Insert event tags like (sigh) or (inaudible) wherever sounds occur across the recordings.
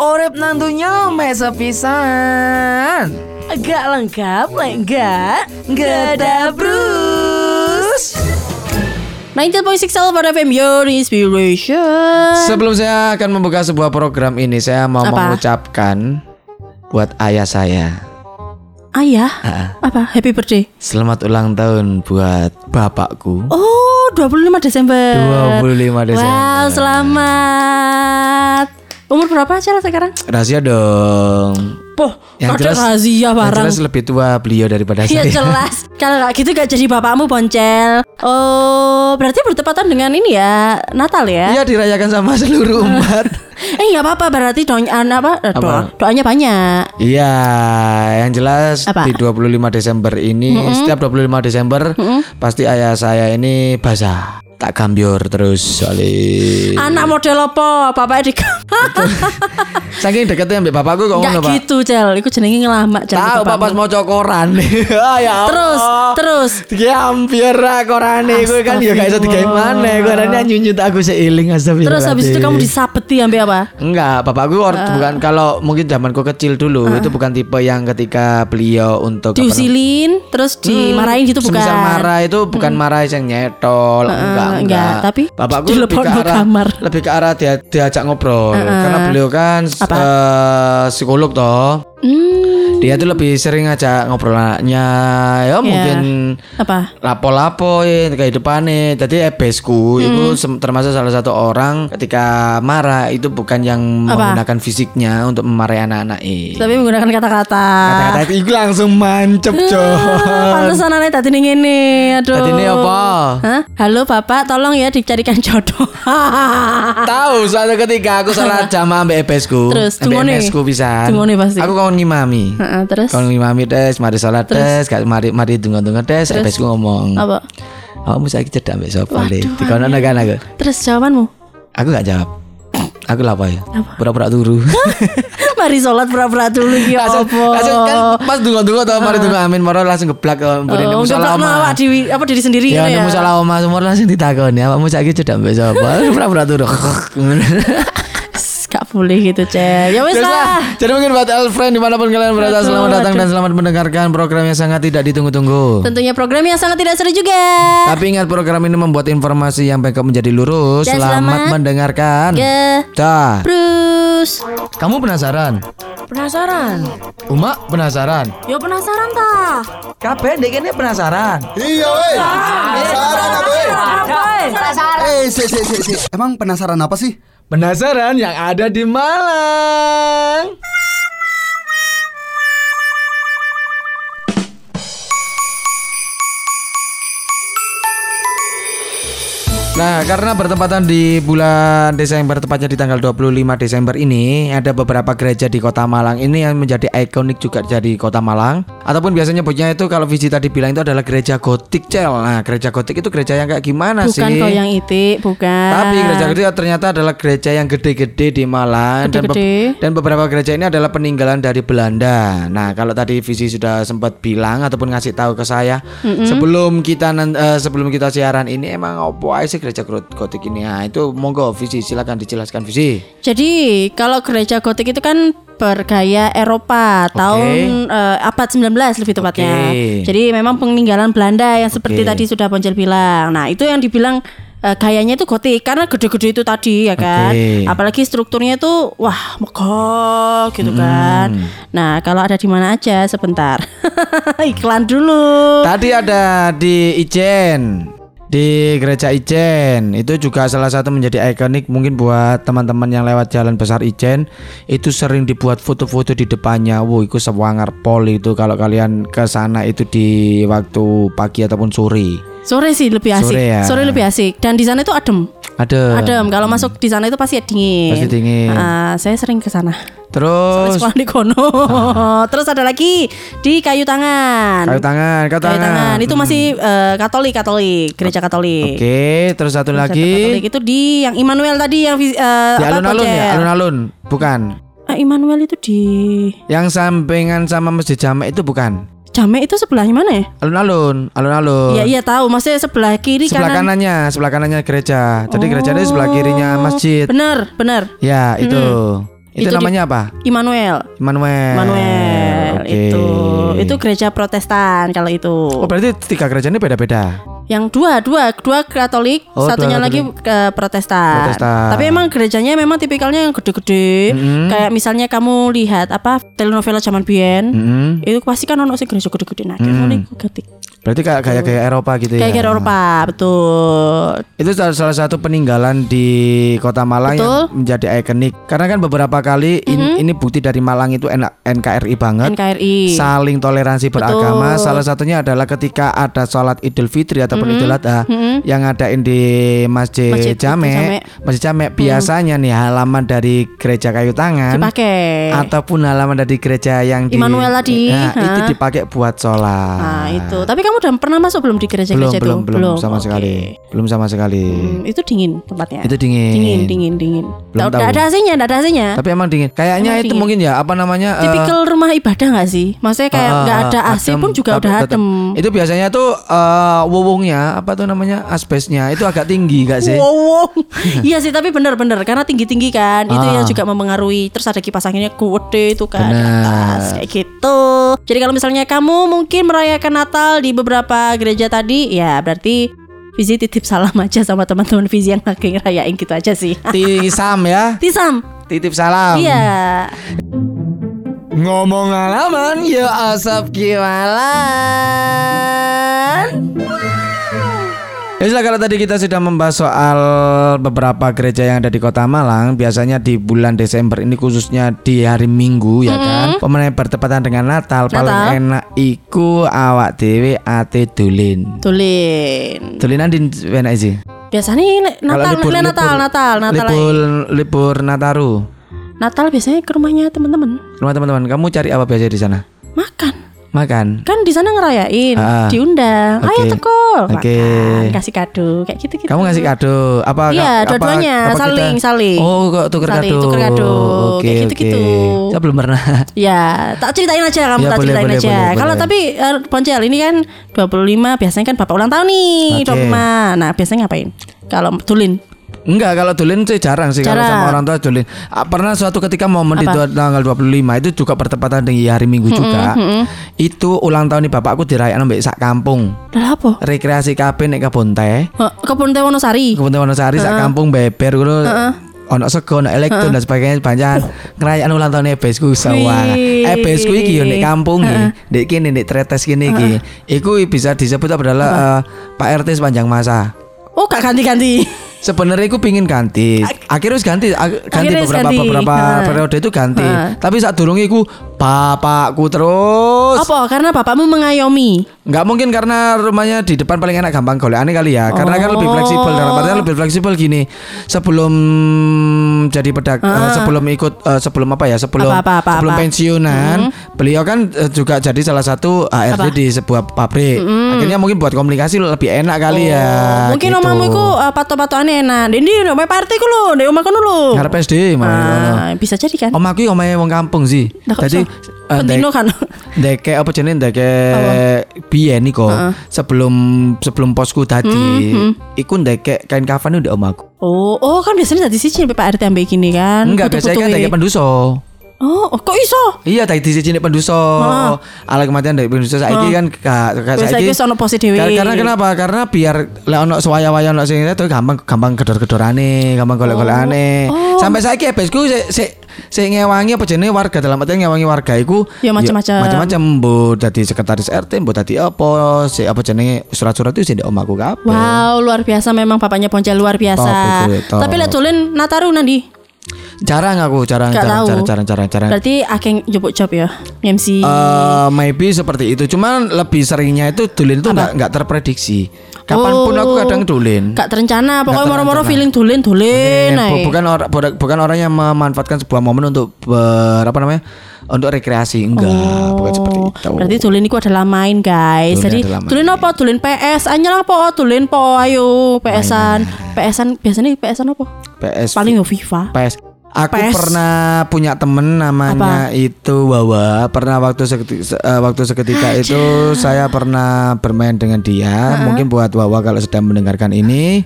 Urip nantunya mes sepisan. Agak lengkap, lek enggak? Nggak ada Bruce. 19.6 Alpha FM Your Inspiration Sebelum saya akan membuka sebuah program ini, saya mau Apa? mengucapkan buat ayah saya. Ayah? Ah, Apa? Happy birthday Selamat ulang tahun buat bapakku. Oh 25 Desember 25 Desember. Wow selamat Umur berapa Cel sekarang? Rahasia dong. Poh, Yang jelas- rahasia Yang barang jelas lebih tua beliau daripada Iya saya. jelas (laughs) Kalau nggak gitu gak jadi bapakmu boncel Oh berarti bertepatan dengan ini ya Natal ya Iya dirayakan sama seluruh umat. (laughs) Eh nggak apa-apa berarti doanya apa? Eh, Doa, Apa? doanya banyak Iya, yang jelas Apa? di 25 Desember ini, setiap 25 Desember pasti ayah saya ini basah. Tak gambior terus soalnya. Anak model apa? Bapaknya di Saking deketnya ambek bapakku kok Nggak ngono, Pak. gitu Cel Iku jenenge ngelama Cel Tahu bapakmu. Pak pas mau cokoran. Ah, (laughs) ya Terus. Terus Gambior ra korane kowe kan ya gak iso digawe maneh. Kowe rene nyunyut aku seiling astagfirullah. Terus habis itu kamu disabeti ambil apa? Enggak, bapakku Ah. bukan kalau mungkin zamanku kecil dulu itu bukan tipe yang ketika beliau untuk Diusilin Terus dimarahin gitu bukan? Semisal marah itu bukan marah yang nyetol, enggak, enggak. enggak, tapi bapakku lebih ke arah kamar. lebih ke arah dia diajak ngobrol karena beliau kan eh, psikolog toh. Hmm, Dia tuh lebih sering ngajak ngobrol anaknya, ya mungkin apa? lapo-lapo ya kehidupannya. Jadi ebesku itu Hmm. sem- termasuk salah satu orang ketika marah itu bukan yang Apa? menggunakan fisiknya untuk memarahi anak-anak eh. Tapi menggunakan kata-kata. Kata-kata itu langsung mancep, coy. Pantesan aneh tadi nih ngene. Aduh. Tadi ini apa? Hah? Halo Bapak, tolong ya dicarikan jodoh. (laughs) Tahu suatu ketika aku salah (laughs) jamaah mbak ebesku. Terus, mbak tungone? MS ku pisan. Tungone pasti. Aku kawan ngimami. Heeh, terus Kawan ngimami tes, mari salat tes, gak mari mari tunggu-tunggu tes, ebesku ngomong. apa? Kamu saiki cedak mbak sapa le? Dikono kan aku. Terus jawabanmu? Aku gak jawab. Aku lah apa ya? Pura-pura turu. (laughs) Mari sholat pura-pura dulu ya langsung, apa? langsung kan pas tunggu-tunggu tau mari tunggu amin moro langsung geblak mburi Oh, ngeblokno omah. awak diri apa diri sendiri Ya gitu nemu salah omah semua langsung ditakoni awakmu saiki cedak mbak sapa? (laughs) Pura-pura turu. (laughs) Boleh gitu, Cel. Ya wes lah. Jadi mungkin buat Elfriend di mana pun kalian berada Aduh, Selamat datang aduh. dan selamat mendengarkan program yang sangat tidak ditunggu-tunggu Tentunya program yang sangat tidak seru juga. Tapi ingat program ini membuat informasi yang bengkok menjadi lurus Dan Selamat, selamat mendengarkan Ke Dah Bruce. Kamu penasaran? Penasaran? Uma penasaran? Yo penasaran ta? Kabeh ndek kene penasaran. Iya weh. Penasaran apa? weh? Penasaran. Eh, si, si, si, si. Emang penasaran apa sih? Penasaran yang ada di Malang Nah, karena bertepatan di bulan Desember tepatnya di tanggal 25 Desember ini ada beberapa gereja di Kota Malang ini yang menjadi ikonik juga jadi Kota Malang ataupun biasanya nyebutnya itu kalau Visi tadi bilang itu adalah gereja gotik cel. Nah, gereja gotik itu gereja yang kayak gimana Bukan sih? kau yang itik, bukan. Tapi gereja gereja ternyata adalah gereja yang gede-gede di Malang dan, be- dan beberapa gereja ini adalah peninggalan dari Belanda. Nah, kalau tadi Visi sudah sempat bilang ataupun ngasih tahu ke saya sebelum kita eh, sebelum kita siaran ini emang apa aja sih gereja gotik ini? Nah, itu monggo Visi silakan dijelaskan Visi. Jadi kalau gereja gotik itu kan bergaya Eropa tahun eh, abad 19 lebih tepatnya. Oke. Jadi memang peninggalan Belanda yang seperti Oke. tadi sudah Poncel bilang. Nah, itu yang dibilang eh, gayanya itu gotik karena gede-gede itu tadi ya kan. Oke. Apalagi strukturnya itu wah megah gitu kan. Nah, kalau ada di mana aja sebentar. (laughs) Iklan dulu. Tadi ada di Ijen di gereja Ijen itu juga salah satu menjadi ikonik mungkin buat teman-teman yang lewat jalan besar Ijen itu sering dibuat foto-foto di depannya. Wow, itu sewangar pol itu kalau kalian ke sana itu di waktu pagi ataupun sore. Sore sih lebih asik. Sore ya. lebih asik. Dan di sana itu adem. Ada. Adem. Kalau masuk di sana itu pasti dingin. Pasti dingin. Ah, saya sering ke sana. Terus Sekolah di kono. (laughs) Terus ada lagi di kayu tangan. kayu tangan, kayu Kayu tangan. tangan. Itu masih eh, Katolik, Katolik, gereja Katolik. Oke, terus satu Gereja lagi Katolik itu di yang Immanuel tadi yang eh, di apa, alun-alun ya, alun-alun, bukan. Ah, Immanuel itu di Yang sampingan sama Masjid Jamek itu bukan. Jamek itu sebelahnya mana ya? Alun-alun, alun-alun. Iya iya tahu, maksudnya sebelah kiri sebelah kanan. kanannya, sebelah kanannya gereja. Jadi gereja itu sebelah kirinya masjid. Bener, bener. Ya, itu. Itu, Itu di- namanya apa? Immanuel. Immanuel. Immanuel Oke. itu itu gereja Protestan kalau itu. Oh berarti tiga gereja ini beda-beda. Yang dua, dua, dua Katolik, Oh, satunya dua lagi ke Protestan. Protestan. Tapi emang gerejanya memang tipikalnya yang gede-gede. Mm-mm. Kayak misalnya kamu lihat apa telenovela zaman biyen, Mm-mm. itu pasti kan ono sing gereja gede-gede nah, Mm. mm. Berarti kayak kayak kayak Eropa gitu Kayak ya. kayak Eropa, betul. Itu salah, satu peninggalan di Kota Malang yang Betul. Mhm. menjadi ikonik. Karena kan beberapa kali in- ini bukti dari Malang itu enak NKRI banget. NKRI. Saling toleransi beragama. Betul. Salah satunya adalah ketika ada sholat Idul Fitri ataupun Idul Adha Mhm. yang ngadain di Masjid, Masjid Jamek. Jamek. Masjid Jamek biasanya nih halaman dari gereja kayu tangan Dipakai. ataupun halaman dari gereja yang di Immanuel tadi. Nah, itu dipakai buat sholat. Nah, itu. Tapi kamu udah pernah masuk belum di belum gereja-gereja itu? belum belum sama Oke. sekali. Belum sama sekali. Hmm, itu dingin tempatnya. Itu dingin. Dingin, dingin, dingin. Belum tahu. ada AC-nya, nggak ada AC-nya. Tapi emang dingin. Kayaknya Emang itu dingin. mungkin ya apa namanya? eh, Tipikal rumah ibadah nggak sih? Maksudnya kayak eh, nggak ada eh, AC pun juga tapi udah adem. Itu biasanya tuh eh, wuwungnya apa tuh namanya asbesnya itu agak tinggi gak sih? Wow, (laughs) iya sih tapi bener-bener karena tinggi-tinggi kan itu Ah. yang juga mempengaruhi terus ada kipas anginnya gede itu kan Bener. atas kayak gitu. Jadi kalau misalnya kamu mungkin merayakan Natal di beberapa gereja tadi ya berarti Fizi titip salam (laughs) aja sama teman-teman Fizi yang lagi ngerayain gitu aja sih. (laughs) Tisam ya. Tisam. Titip salam. Iya. Ngomong alaman ya asap kiwalan. Sudah, kalau tadi kita sudah membahas soal beberapa gereja yang ada di Kota Malang, biasanya di bulan Desember ini khususnya di hari Minggu ya kan. Pemenang bertepatan dengan Natal, paling Natal. enak iku awak dewe ate dolin. Tulin. Dolinan di enak sih. Biasanya Natal, le- Natal, Natal, Natal, libur, libur Nataru. Natal biasanya ke rumahnya teman-teman Rumah teman-teman, kamu cari apa biasa di sana? makan. Makan. Kan di sana ngerayain, Ah. diundang. Ayo Oke. teko, makan, kasih kado, kayak gitu-gitu. Kamu ngasih kado apa? Iya, dua-duanya, apa kita- saling, saling. Oh, kok tuker Saling, kado. tuker kado, Oke, kayak gitu-gitu. oke. Saya belum pernah. Ya, tak ceritain aja kamu Ya, tak boleh, ceritain boleh, aja. Kalau tapi eh, Poncel ini kan 25 biasanya kan bapak ulang tahun nih, Oke. 25. Nah, biasanya ngapain? Kalau tulin. Enggak, kalau dolin sih jarang sih kalau Jarang. sama orang tua dolin. Ah, Pernah suatu ketika momen di Apa? dua- tanggal 25 itu juga bertepatan dengan hari Minggu juga. Itu ulang tahun nih bapakku dirayakan mbek sak kampung. Lah apa? Rekreasi kabeh nek kebun teh. Eh, Kebun Teh Wonosari. Kebun teh Wonosari sak kampung beber ngono. Ono sego, ono elektron dan sebagainya banyak ngerayakan ulang tahun ebesku sawang. Ebesku iki yo nek kampung iki, ndek kene ndek tretes kene iki. Iku bisa disebut adalah eh, Pak RT sepanjang masa. Oh, gak ganti-ganti. Sebenarnya aku pingin ganti. Akhirnya wis ganti, ganti Akhirnya beberapa ganti. beberapa Ha. periode itu ganti. Ha. Tapi saat durunge iku bapakku terus. Apa? Karena bapakmu mengayomi. Nggak mungkin karena rumahnya di depan paling enak gampang golekane kali ya. Karena kan lebih Oh. fleksibel dalam artian lebih fleksibel gini. Sebelum jadi pedak eh, sebelum ikut eh, sebelum apa ya? Sebelum Apa, apa, apa, sebelum apa? pensiunan, beliau kan eh, juga jadi salah satu HRD Apa? di sebuah pabrik. Akhirnya mungkin buat komunikasi lebih enak kali ya. Oh, Mungkin gitu. omamu iku uh, pato-patoane enak. Dendi omahe partai ku lho, nek omah kono lho. Ngarep SD mana ngono. Ah, bisa jadi kan? Om aku omahe wong kampung sih. Kok Jadi iso? eh, Pendino kan. Deke apa jenenge deke biyen niku sebelum sebelum posku tadi iku ndeke kain kafan udah om aku. Oh, oh kan biasanya tadi sih Pak RT ambek gini kan. Enggak biasanya kan Foto-fotoe. deke penduso. Oh, oh, kok iso? Iya tadi di sini penduso. Ala kematian dari penduso saiki kan gak gak Wis saiki wis ono dhewe. Kar- Karena kenapa? Karena biar lek ono sewaya-waya ono sing itu gampang gampang gedor-gedorane, gampang golek-golekane. Oh. Sampai saiki ebesku sik sik sik ngewangi apa jenenge warga dalam artian ngewangi warga iku Ya, macam-macam. macam-macam mbok dadi sekretaris RT, mbok dadi apa, si apa jenenge surat-surat itu sih ndek omaku kabeh. Wow, luar biasa memang bapaknya Poncel luar biasa. Top itu, top. Tapi lek dolen Nataru nanti. Jarang aku, jarang Gak jarang, tahu. jarang jarang jarang jarang. Berarti akeh njupuk job ya, MC. Eh, maybe seperti itu. Cuman lebih seringnya itu dulin itu nggak nggak terprediksi. Kapan pun aku Oh. kadang dulin. Gak terencana, pokoknya moro-moro terencana. feeling dolen dolen Eh, bu- ae. bukan orang bukan orang yang memanfaatkan sebuah momen untuk ber, apa namanya untuk rekreasi enggak bukan seperti itu Oh, Berarti dolen itu adalah main guys. Dolen Jadi main. dolen apa? Dolen PS. Anyar apa? Dolen po ayo PS-an. PS-an biasanya PS-an apa? PS Paling yo FIFA. PS Aku PS. pernah punya temen namanya itu Wawa. Pernah waktu seketika, waktu seketika itu saya pernah bermain dengan dia. Mungkin buat Wawa kalau sedang mendengarkan ini,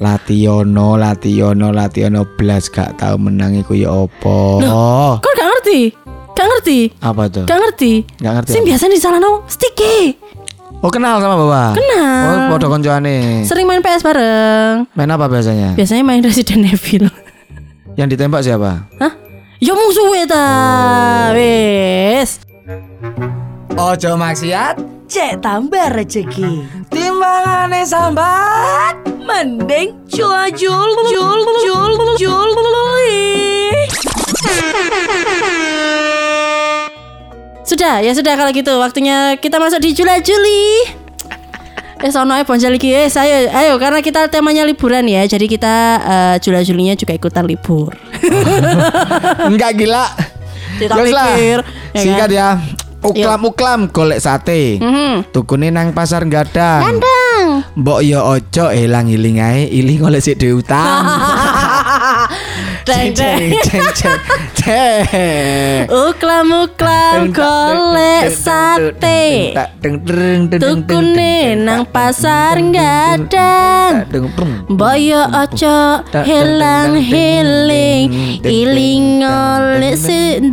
Lationo, Lationo, Lationo blas gak tahu menang iku ya opo. Kok gak ngerti? Gak ngerti? Apa tuh? Gak ngerti? Gak ngerti Sing biasa di sana no sticky. Oh kenal sama Bapak? Kenal. Oh podo koncoane. Sering main PS bareng. Main apa biasanya? Biasanya main Resident Evil. Yang ditembak siapa? Hah? Ya musuh ta. Wes. Ojo maksiat, Cek tambah rezeki. timbangane sambat. Mending jual jual jual jual jual Sudah, ya sudah kalau gitu waktunya kita masuk di Jula Juli. Eh sono ae bonjol iki eh saya ayo karena kita temanya liburan ya. Jadi kita eh, Jula Julinya juga ikutan libur. (laughs) Enggak gila. Lah. pikir, ya Singkat kan? ya. Uklam-uklam golek sate. Mhm. Tukune nang pasar gadang. Dang. Mbok yo ojo ilang iling ae, iling oleh sik dhewe utang. (laughs) Deng deng. ceng ceng ceng. Uklam uklam golek sate. Tukune nang pasar gadang. Boyo ojo hilang hiling iling oleh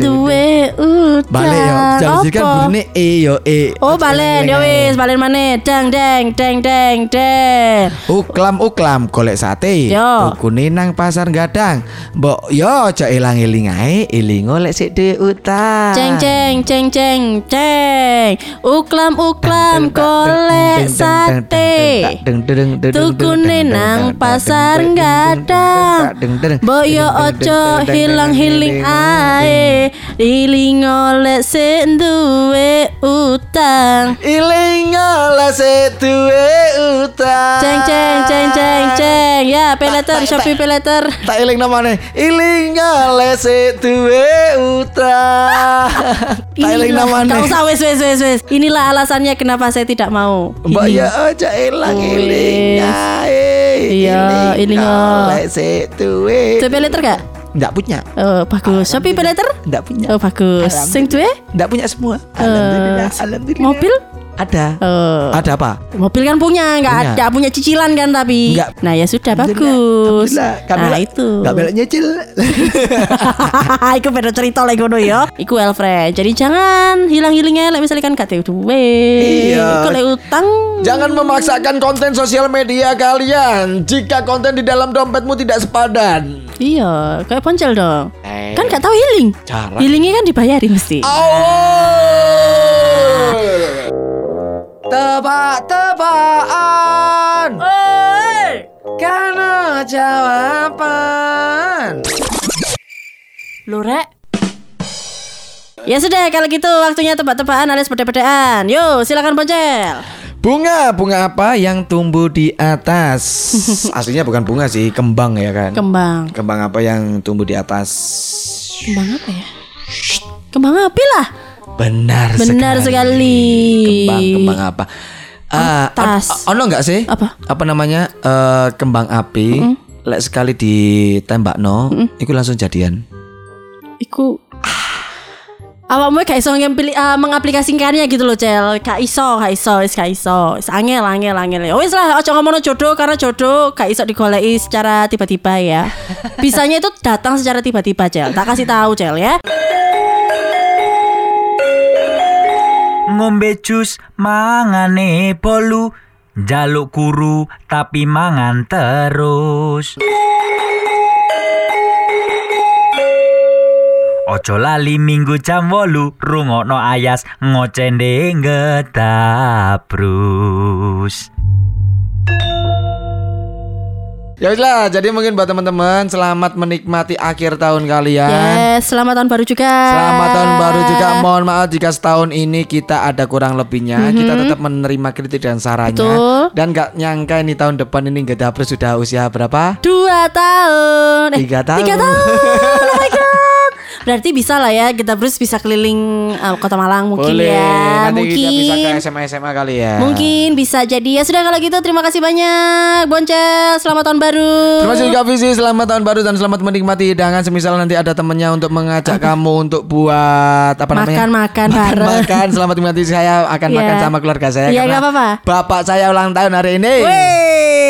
duwe utang. Balik yo, jangan kan bunyi e yo e. Oh balen ya wis balen maneh dang deng deng deng deng. Uklam uklam golek sate. Yo. Tukune nang pasar gadang. Mbok yo aja ilang-iling ae, iling oleh sik dhewe utang. Ceng ceng ceng ceng ceng. Uklam uklam golek sate. Tukune nang pasar gadang. Boyo ojo hilang hiling ae Iling oleh sing duwe utang Iling oleh sik duwe utang. Ceng ceng ceng ceng ceng Ya peleter Shopee peleter Tak iling namanya Iling oleh sik duwe utang. (laughs) Tak iling namanya. Kau usah wes wes wes wes Inilah alasannya kenapa saya tidak mau Mbak ya aja ilang iling. Iya, iling sik duwe. Itu peleter gak? Nggak punya. Oh bagus Shopee peleter? Nggak punya. Oh bagus Sing duwe? Nggak punya semua. Eh, Alhamdulillah. Alhamdulillah. Mobil? Ada. Oh Ada apa? Mobil kan punya, nggak Punya. ada punya cicilan kan tapi. Nggak. Nah ya sudah bagus. Nah itu. Belok nyicil. (laughs) Iku beda cerita lagi ngono ya. Iku Alfred. Jadi jangan hilang-hilingnya lek misalnya kan gak duwe. Iya. Iku lek utang. Jangan memaksakan konten sosial media kalian jika konten di dalam dompetmu tidak sepadan. Iya, kayak poncel dong. Eh. Kan gak tahu healing. Cara. Healingnya kan dibayarin mesti. Tebak-tebakan Karena jawaban Lurek. Ya sudah kalau gitu waktunya tebak-tebakan alias pede-pedean. Yo, silakan poncel. Bunga, bunga apa yang tumbuh di atas? (laughs) Aslinya bukan bunga sih, kembang ya kan Kembang. Kembang apa yang tumbuh di atas? Kembang apa ya? Kembang api lah. Benar, Benar sekali. Kembang, kembang apa? Ah, Atas. on- ono nggak sih? Apa? Apa namanya? Eh, kembang api. Lek sekali ditembak no, itu langsung jadian. Iku Awakmu gak iso ngempili, uh, mengaplikasikannya gitu loh Cel Gak iso, gak iso, wis gak iso Wis angel, angel, angel ya Wis lah, ojo ngomong jodoh Karena jodoh gak iso digoleki secara tiba-tiba ya Bisanya itu datang secara tiba-tiba Cel Tak kasih tahu Cel ya ngombe jus mangane bolu jaluk kuru tapi mangan terus. Ojo lali minggu jam wolu rungokno ayas ngocende ngetabrus Ya lah, jadi mungkin buat teman-teman selamat menikmati akhir tahun kalian. Yes, selamat tahun baru juga Selamat tahun baru juga. Mohon maaf jika setahun ini kita ada kurang lebihnya. Kita tetap menerima kritik dan sarannya. Betul. Dan gak nyangka ini tahun depan ini Gedapres sudah usia berapa? Dua tahun Eh, Tiga tahun. Tiga tahun (laughs) Berarti bisa lah ya Kita terus bisa keliling uh, Kota Malang mungkin Boleh. ya Nanti Mungkin kita bisa ke SMA SMA kali ya. Mungkin bisa jadi ya. Sudah kalau gitu terima kasih banyak Boncel. Selamat tahun baru. Terima kasih juga Visi Selamat tahun baru dan selamat menikmati hidangan. Semisal nanti ada temennya untuk mengajak kamu Untuk buat Apa namanya? Makan-makan bareng. Makan. Selamat menikmati saya. Akan Iya. makan sama keluarga saya Iya, karena nggak apa-apa. Bapak saya ulang tahun hari ini. Wey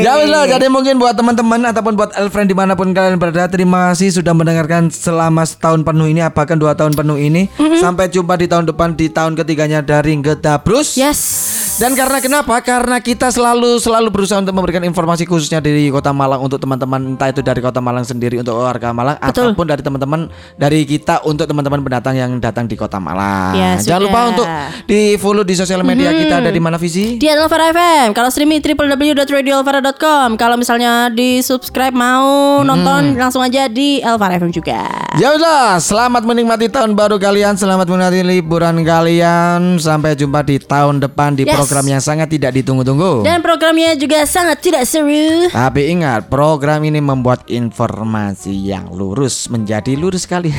Ya wis lah, jadi mungkin buat teman-teman ataupun buat elfriend di mana pun kalian berada, terima kasih sudah mendengarkan selama setahun penuh ini, bahkan dua tahun penuh ini. Sampai jumpa di tahun depan di tahun ketiganya dari Gedabrus. Yes. Dan karena kenapa? Karena kita selalu selalu berusaha untuk memberikan informasi khususnya dari Kota Malang untuk teman-teman entah itu dari Kota Malang sendiri untuk warga Malang Betul. ataupun dari teman-teman dari kita untuk teman-teman pendatang yang datang di Kota Malang. Ya, Jangan lupa untuk di follow di sosial media kita ada di mana Visi? Di Alvara FM. Kalau streaming www.radioalvara.com. Kalau misalnya di subscribe mau nonton langsung aja di Alvara FM juga. Ya udah, selamat menikmati tahun baru kalian, selamat menikmati liburan kalian. Sampai jumpa di tahun depan di Yes. program yang sangat tidak ditunggu-tunggu. Dan programnya juga sangat tidak seru. Tapi ingat, program ini membuat informasi yang lurus menjadi lurus sekali.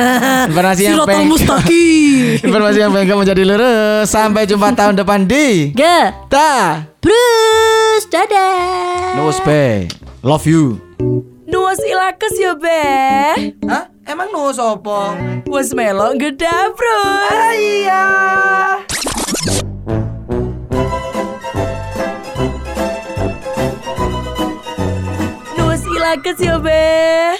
(laughs) informasi yang Siratal peng- mustaqim. (laughs) informasi yang pengen menjadi lurus. Sampai jumpa tahun depan di Ge. Ta. Bruce, dadah. No be. Love you. Nuas ilakes ya be Hah? Emang no sopo? Was melok gedabrus Iya Nuas ilakes ya be